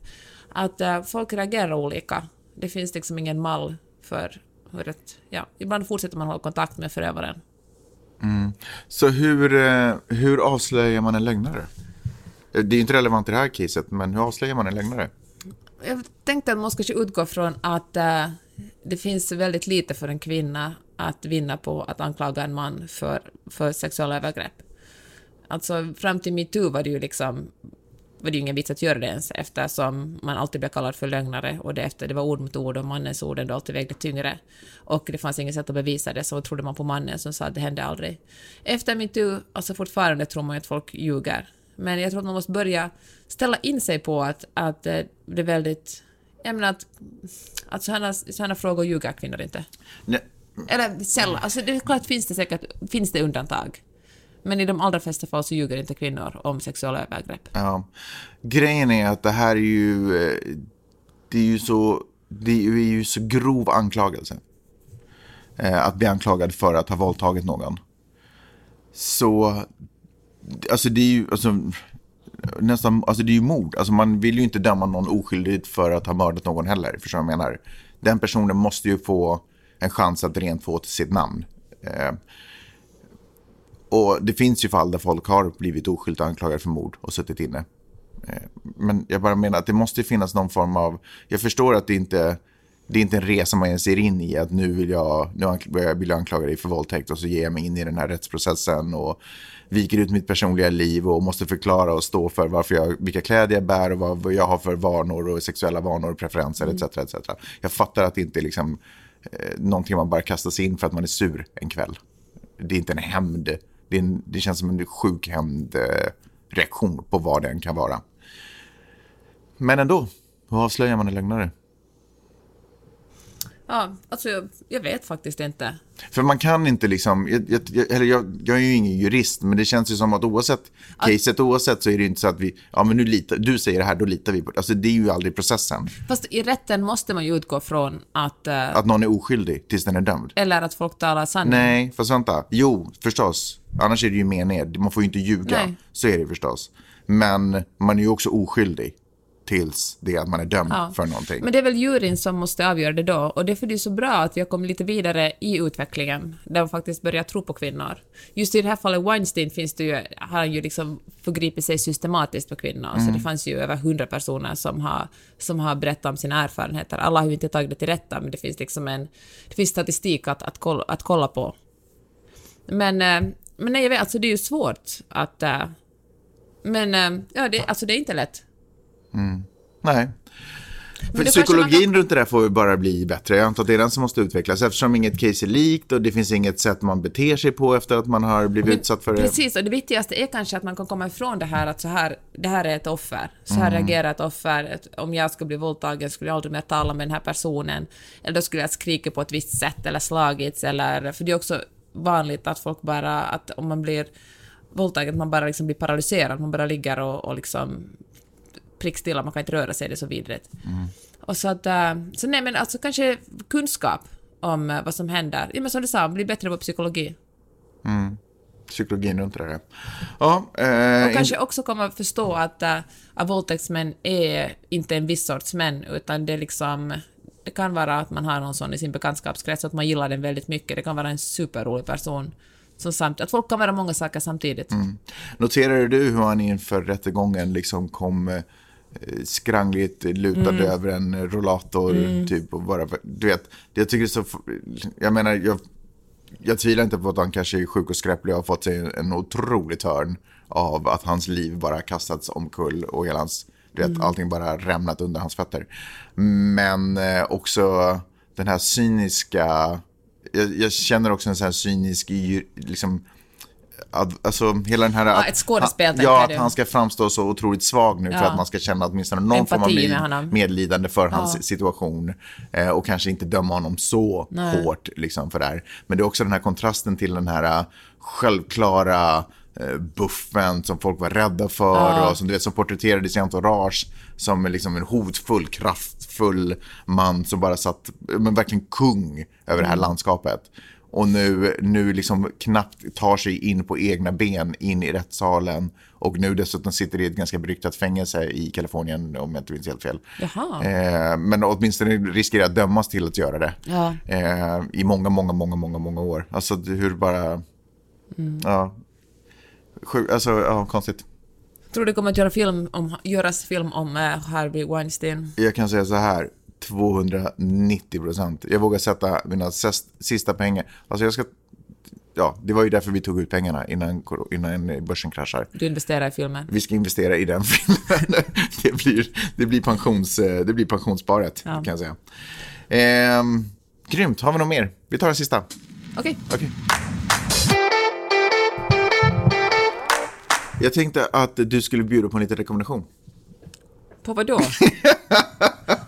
att uh, folk reagerar olika. Det finns liksom ingen mall för hur ett, ja, ibland fortsätter man hålla kontakt med förövaren. Mm. Så hur, eh, hur avslöjar man en lögnare? Det är ju inte relevant i det här caset, men hur avslöjar man en lögnare? Jag tänkte att man ska utgå från att uh, det finns väldigt lite för en kvinna att vinna på att anklaga en man för, för sexuella övergrepp. Alltså fram till metoo var det ju liksom var det ju ingen vits att göra det ens eftersom man alltid blev kallad för lögnare och det, det var ord mot ord och mannens ord ändå alltid vägde tyngre. Och det fanns inget sätt att bevisa det så trodde man på mannen som sa att det hände aldrig. Efter metoo, alltså fortfarande tror man ju att folk ljuger. Men jag tror att man måste börja ställa in sig på att, att eh, det är väldigt... Jag menar att, att sådana, sådana frågor ljuger kvinnor inte. Nej. Eller sällan. Alltså det är klart finns det säkert finns det undantag. Men i de allra flesta fall så ljuger inte kvinnor om sexuella övergrepp. Ja. Grejen är att det här är ju, eh, det är ju så, det är ju så grov anklagelse. Eh, att bli anklagad för att ha våldtagit någon. Så, alltså det är ju, alltså, nästan, alltså det är ju mord. Alltså man vill ju inte döma någon oskyldigt för att ha mördat någon heller. Förstår du vad jag menar? Den personen måste ju få en chans att rent få till sitt namn. Eh, och det finns ju fall där folk har blivit oskyldigt anklagade för mord och suttit inne. Eh, men jag bara menar att det måste finnas någon form av... Jag förstår att det inte det är inte en resa man ser in i att nu vill jag, nu vill jag anklaga dig för våldtäkt och så ger jag mig in i den här rättsprocessen och viker ut mitt personliga liv och måste förklara och stå för varför jag, vilka kläder jag bär och vad jag har för vanor och sexuella vanor och preferenser mm. etc, etc. Jag fattar att det inte är liksom, eh, någonting man bara kastar sig in för att man är sur en kväll. Det är inte en hämnd det, en, det känns som en sjuk reaktion på vad den kan vara. Men ändå, hur avslöjar man en lögnare? Ja, alltså jag, jag, vet faktiskt inte. För man kan inte liksom, jag, jag, eller jag, jag är ju ingen jurist, men det känns ju som att oavsett att, caset, oavsett så är det ju inte så att vi, ja men nu litar, du säger det här, då litar vi på det. Alltså det är ju aldrig processen. Fast i rätten måste man ju utgå från att... Uh, att någon är oskyldig tills den är dömd. Eller att folk talar sanning. Nej, fast vänta. Jo, förstås. Annars är det ju meningen, man får ju inte ljuga. Nej. Så är det förstås. Men man är ju också oskyldig tills det att man är dömd ja. för någonting. Men det är väl juryn som måste avgöra det då, och därför är det så bra att jag kom lite vidare i utvecklingen, där man faktiskt börjar tro på kvinnor. Just i det här fallet Weinstein finns det ju, har han ju liksom förgripit sig systematiskt på kvinnor, mm. så det fanns ju över hundra personer som har, som har berättat om sina erfarenheter. Alla har ju inte tagit det till rätta, men det finns liksom en, det finns statistik att, att, kolla, att kolla på. Men, eh, men nej, jag vet, alltså det är ju svårt att... Eh, men eh, ja, det, alltså det är inte lätt. Mm. Nej. För psykologin kan... runt det där får bara bli bättre. Jag antar att det är den som måste utvecklas eftersom inget case är likt och det finns inget sätt man beter sig på efter att man har blivit Men, utsatt för det. Precis, och det viktigaste är kanske att man kan komma ifrån det här att så här, det här är ett offer. Så här mm. reagerar ett offer. Om jag skulle bli våldtagen skulle jag aldrig mer tala med den här personen. Eller då skulle jag skrika på ett visst sätt eller slagits eller... För det är också vanligt att folk bara, att om man blir våldtagen, att man bara liksom blir paralyserad, man bara ligger och, och liksom prickstilla, man kan inte röra sig, det är så vidrigt. Mm. Och så att, äh, så nej men alltså kanske kunskap om äh, vad som händer. Ja men som du sa, bli bättre på psykologi. Mm. Psykologin runt det där. Ja, eh, och kanske också komma att förstå att, äh, att våldtäktsmän är inte en viss sorts män, utan det är liksom det kan vara att man har någon sån i sin bekantskapskrets, att man gillar den väldigt mycket. Det kan vara en superrolig person. Som samt, att folk kan vara många saker samtidigt. Mm. Noterade du hur han inför rättegången liksom kom eh, skrangligt lutad mm. över en rollator mm. typ och bara, du vet, jag tycker så, jag menar, jag, jag tvivlar inte på att han kanske är sjuk och skräplig och har fått sig en otrolig törn av att hans liv bara kastats omkull och hela hans, du vet, mm. allting bara rämnat under hans fötter. Men eh, också den här cyniska, jag, jag, känner också en sån här cynisk, liksom, Alltså hela den här... Ja, ett skådespel, Ja, att han ska framstå så otroligt svag nu ja. för att man ska känna åtminstone någon Empati form av medlidande för ja. hans situation. Eh, och kanske inte döma honom så Nej. hårt liksom, för det här. Men det är också den här kontrasten till den här uh, självklara uh, buffen som folk var rädda för ja. och som, du vet, som porträtterades i entourage som liksom en hotfull, kraftfull man som bara satt, men verkligen kung över det här mm. landskapet. Och nu, nu liksom knappt tar sig in på egna ben in i rättssalen och nu dessutom sitter i ett ganska beryktat fängelse i Kalifornien om jag inte minns helt fel. Eh, men åtminstone riskerar att dömas till att göra det. Ja. Eh, I många, många, många, många, många år. Alltså hur bara... Ja. Sjuk, alltså, ja, konstigt. Tror du det kommer att göra film om, göras film om uh, Harvey Weinstein? Jag kan säga så här. 290 procent. Jag vågar sätta mina sista pengar. Alltså jag ska... Ja, det var ju därför vi tog ut pengarna innan, innan börsen kraschar. Du investerar i filmen? Vi ska investera i den filmen. det, blir, det, blir pensions, det blir pensionssparet, Ja. kan jag säga. Ehm, grymt. Har vi något mer? Vi tar det sista. Okej. Okej. Jag tänkte att du skulle bjuda på en liten rekommendation. På vad då?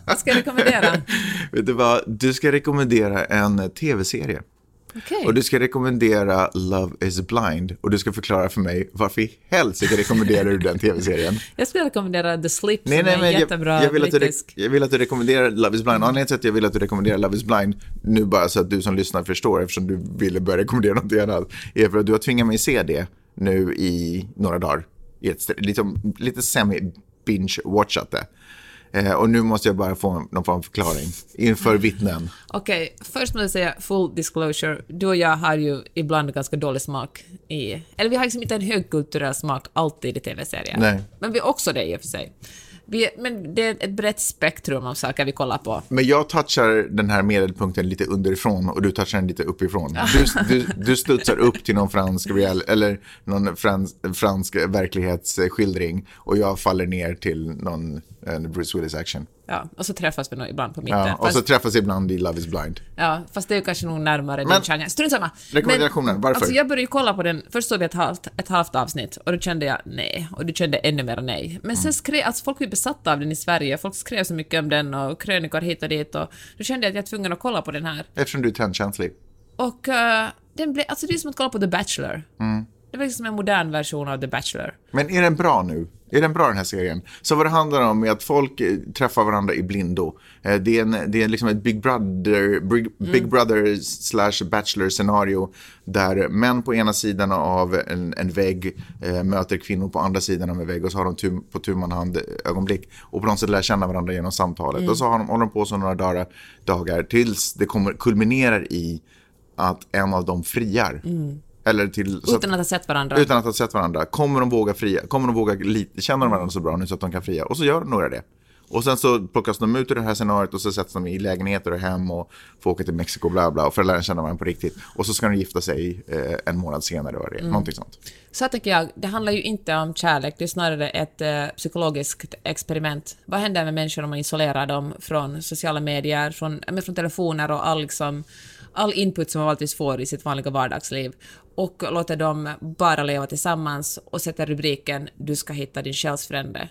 vad ska jag rekommendera? Vet du vad? Du ska rekommendera en tv-serie. Okej. Och du ska rekommendera Love is blind. Och du ska förklara för mig varför i helsike rekommenderar du den tv-serien? Jag skulle rekommendera The Slip Nej, som nej, är men en jag, jättebra jag, vill att du, jag vill att du rekommenderar Love is blind. Anledningen till att jag vill att du rekommenderar Love is blind, nu bara så att du som lyssnar förstår, eftersom du ville börja rekommendera något annat, är för att du har tvingat mig se det nu i några dagar. I ett, liksom, lite semi-binge-watchat det. Eh, och nu måste jag bara få någon form av förklaring inför vittnen. Okej, först måste jag säga full disclosure. Du och jag har ju ibland ganska dålig smak i... Eller vi har liksom inte en högkulturell smak alltid i tv-serier. Nej. Men vi har också det i och för sig. Vi, men det är ett brett spektrum av saker vi kollar på. Men jag touchar den här medelpunkten lite underifrån och du touchar den lite uppifrån. Du, du, du studsar upp till någon fransk, real, eller någon frans, fransk verklighetsskildring och jag faller ner till någon Bruce Willis action. Ja, och så träffas vi nog ibland på mitten. Ja, och fast, så träffas ibland i Love is blind. ja, fast det är ju kanske nog närmare Men- din genre. Strunt samma. Rekommendationen, Men, varför? Alltså jag började ju kolla på den, först såg vi ett halvt, ett halvt avsnitt och då kände jag nej, och du kände ännu mer nej. Men Mm. sen skrev, alltså folk var besatta av den i Sverige, folk skrev så mycket om den och krönikor hit och dit och då kände jag att jag är tvungen att kolla på den här. Eftersom du är trendkänslig. Och eh, den blev, alltså det är som att kolla på The Bachelor. Mm. Det var liksom en modern version av The Bachelor. Men är den bra nu? Är den bra den här serien? Så vad det handlar om är att folk eh, träffar varandra i blindo. Eh, Det är, en, det är liksom ett Big Brother, Big, Big Brother slash Bachelor scenario där män på ena sidan av en, en vägg eh, möter kvinnor på andra sidan av en vägg och så har de tu, på tu hand eh, ögonblick och på något sätt lär känna varandra genom samtalet. Och så har de, håller de på så några dagar, dagar tills det kommer, kulminerar i att en av dem friar. Eller till, så att- Utan att ha sett varandra. utan att ha sett varandra. Kommer de våga fria? Kommer de våga lite, känner de varandra så bra nu så att de kan fria? Och så gör några det. Och sen så plockas de ut ur det här scenariot och så sätts de i lägenheter och hem och får åka till Mexiko bla bla och för att lära känna varandra på riktigt. Och så ska de gifta sig eh, en månad senare och det, någonting sånt. Så här tänker jag, det handlar ju inte om kärlek, det är snarare ett eh, psykologiskt experiment. Vad händer med människor om man isolerar dem från sociala medier, från, men från telefoner och all, liksom, all input som man vanligtvis får i sitt vanliga vardagsliv. Och låter dem bara leva tillsammans och sätter rubriken “Du ska hitta din själsfrände”.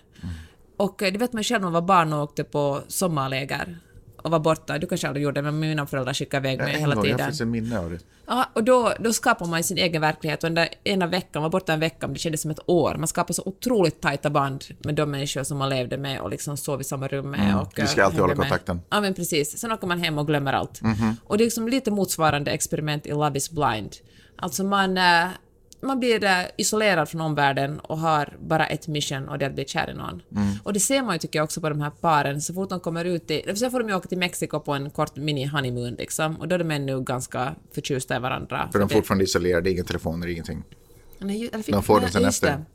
Och eh, det vet man själv när man var barn och åkte på sommarläger och var borta. Du kanske aldrig gjorde det, men mina föräldrar skickade iväg mig En hela gång, jag har tiden. faktiskt en minne av det. Ja, och då, då skapar man sin egen verklighet och den där ena veckan, var borta en vecka, men det kändes som ett år. Man skapar så otroligt tajta band med de människor som man levde med och liksom sov i samma rum med. Och, Du ska eh, alltid hålla hängde med. kontakten. Ja, men precis. Sen åker man hem och glömmer allt. Mhm. Och det är liksom lite motsvarande experiment i Love is blind. Alltså man, eh, man blir eh, isolerad från omvärlden och har bara ett mission och det är att bli kär i någon. Mm. Och det ser man ju tycker jag också på de här paren, så fort de kommer ut i... Sen får de ju åka till Mexiko på en kort mini-honeymoon liksom, och då är de ännu ganska förtjusta i varandra. För de är det- fortfarande isolerade, inga telefoner, ingenting. Nej, ju- eller fick- De får nej, sen just efter. det.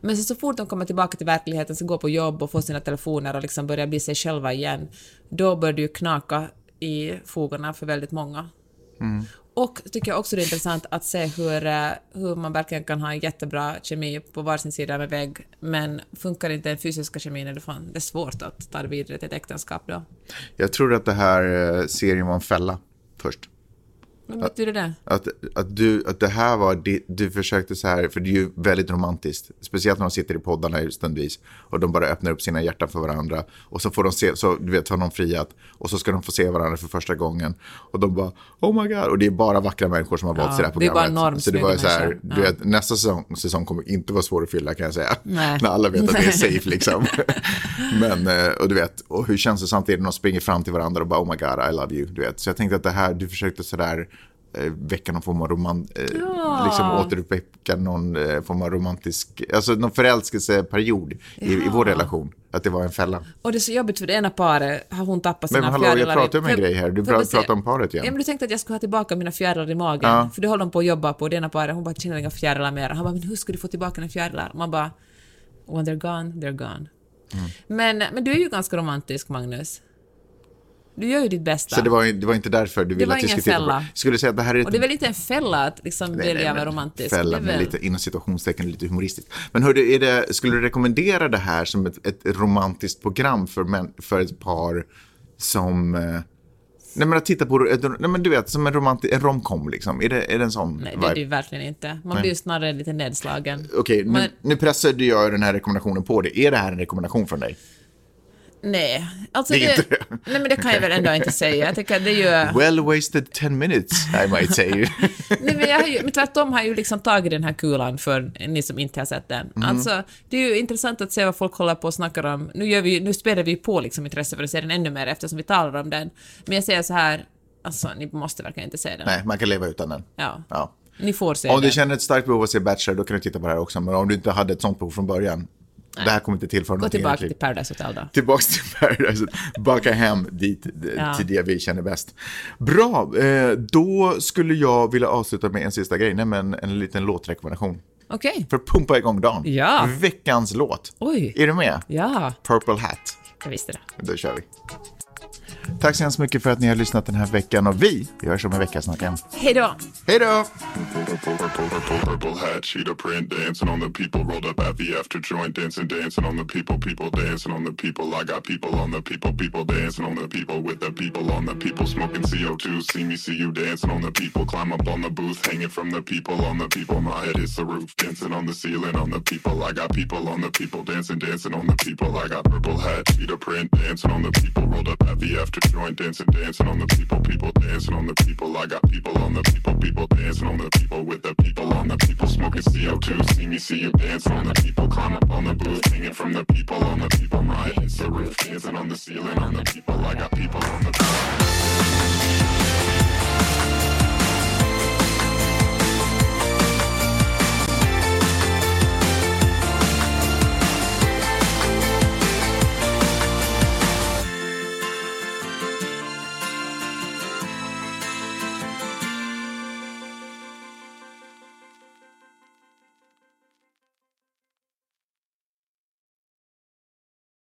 Men sen så fort de kommer tillbaka till verkligheten, så går på jobb och får sina telefoner och liksom börjar bli sig själva igen, då börjar det ju knaka i fogarna för väldigt många. Mm. Och tycker jag också det är intressant att se hur, eh, hur man verkligen kan ha en jättebra kemi på varsin sida med vägg, men funkar inte den fysiska kemin är det, fan, det är svårt att ta det vidare till ett äktenskap då. Jag tror att det här eh, serien var en fälla först. Vad betyder det? Att, att, du, att det här var, det, du försökte så här, för det är ju väldigt romantiskt. Speciellt när de sitter i poddarna stundvis. Och de bara öppnar upp sina hjärtan för varandra. Och så får de se, så du vet, har de friat. Och så ska de få se varandra för första gången. Och de bara, oh my god. Och det är bara vackra människor som har valt Ja, till det här det är bara programmet. enormt så det var så här, du vet, nästa säsong, säsong kommer inte vara svår att fylla kan jag säga. Nej. när alla vet att det är safe liksom. Men, eh, och du vet, och hur känns det samtidigt när de springer fram till varandra och bara, oh my god, I love you. Du vet. Så jag tänkte att det här, du försökte sådär eh, väcka någon form av roman, eh, Ja. liksom återuppväcka någon eh, form av romantisk, alltså någon förälskelseperiod i, i vår relation. Att det var en fälla. Och det är så jobbigt för det ena paret har hon tappat sina Men hallå, jag fjärilar. pratar om en grej här. Du pratar om paret igen. Ja, men du tänkte att jag skulle ha tillbaka mina fjärilar i magen. För det håller de på att jobba på. Det ena paret, hon bara känner inga fjärilar mer. Han bara, men hur ska du få tillbaka dina fjärilar? Man bara, when they're gone, they're gone. Mm. Men, men du är ju ganska romantisk, Magnus. Du gör ju ditt bästa. Så det var, det var inte därför du ville var att vi ingen skulle titta på fälla. Skulle du säga att det här är ett Och det är väl inte en fälla att liksom Nej, nej, välja men vara romantisk? Fälla Det väl- lite inom situationstecken lite humoristiskt. Men hördu, är det, skulle du rekommendera det här som ett, ett romantiskt program för, män, för ett par som... Eh, nej men att titta på, nej men du vet, som en, romanti, en romcom liksom. Är det, är det en sån Nej, det är det ju verkligen inte. Man blir ju snarare lite nedslagen. Okej, nu, Men- nu pressade jag den här rekommendationen på dig. Är det här en rekommendation från dig? Nej, alltså Det det... Nej, men det kan jag väl ändå inte säga. Jag tycker det är ju... Well wasted 10 minutes, I might say. Nej, men jag har ju, men tvärtom har jag ju liksom tagit den här kulan för ni som inte har sett den. Mm. Alltså, det är ju intressant att se vad folk håller på och snackar om. Nu, gör vi, nu späder vi på liksom intresse för serien ännu mer eftersom vi talar om den. Men jag säger så här, alltså ni måste verkligen inte se den. nej, man kan leva utan den. Ja. Ja. Ni får se Om du den. känner ett starkt behov av att se Bachelor, då kan du titta på det här också. Men om du inte hade ett sånt behov från början, det här kommer inte tillföra Gå någonting. i tillbaka till Paradise Hotel då. Tillbaks till Paradise, baka hem dit, d- Ja. till det vi känner bäst. Bra, eh, då skulle jag vilja avsluta med en sista grej, nämligen en liten låtrekommendation. Okej. För att pumpa igång dagen. Ja. Veckans låt. Oj. Är du med? Ja, Purple Hat. jag visste det. Då kör vi. Tack så hemskt mycket för att ni har lyssnat den här veckan och vi, vi hörs om en vecka snart igen. Hej då! Hej då! Purple, purple, purple, purple hat, cheetah print, dancing on the people, rolled up at the after joint, dancing, dancing on the people, people dancing on the people. I got people on the people, people dancing on the people, with the people on the people, smoking CO2. See me, see you dancing on the people, climb up on the booth, hanging from the people on the people. My head is the roof, dancing on the ceiling on the people. I got people on the people, dancing, dancing on the people. I got purple hat, cheetah print, dancing on the people, rolled up at the after joint, dancing, dancing on the people, people dancing on the people. I got people on the people, people dancing on the people, with the people on the people, smoking CO2. See me, see you dancing on the people, climb up on the booth, hanging from the people on the people. My head is the roof, dancing on the ceiling on the people. I got people on the people.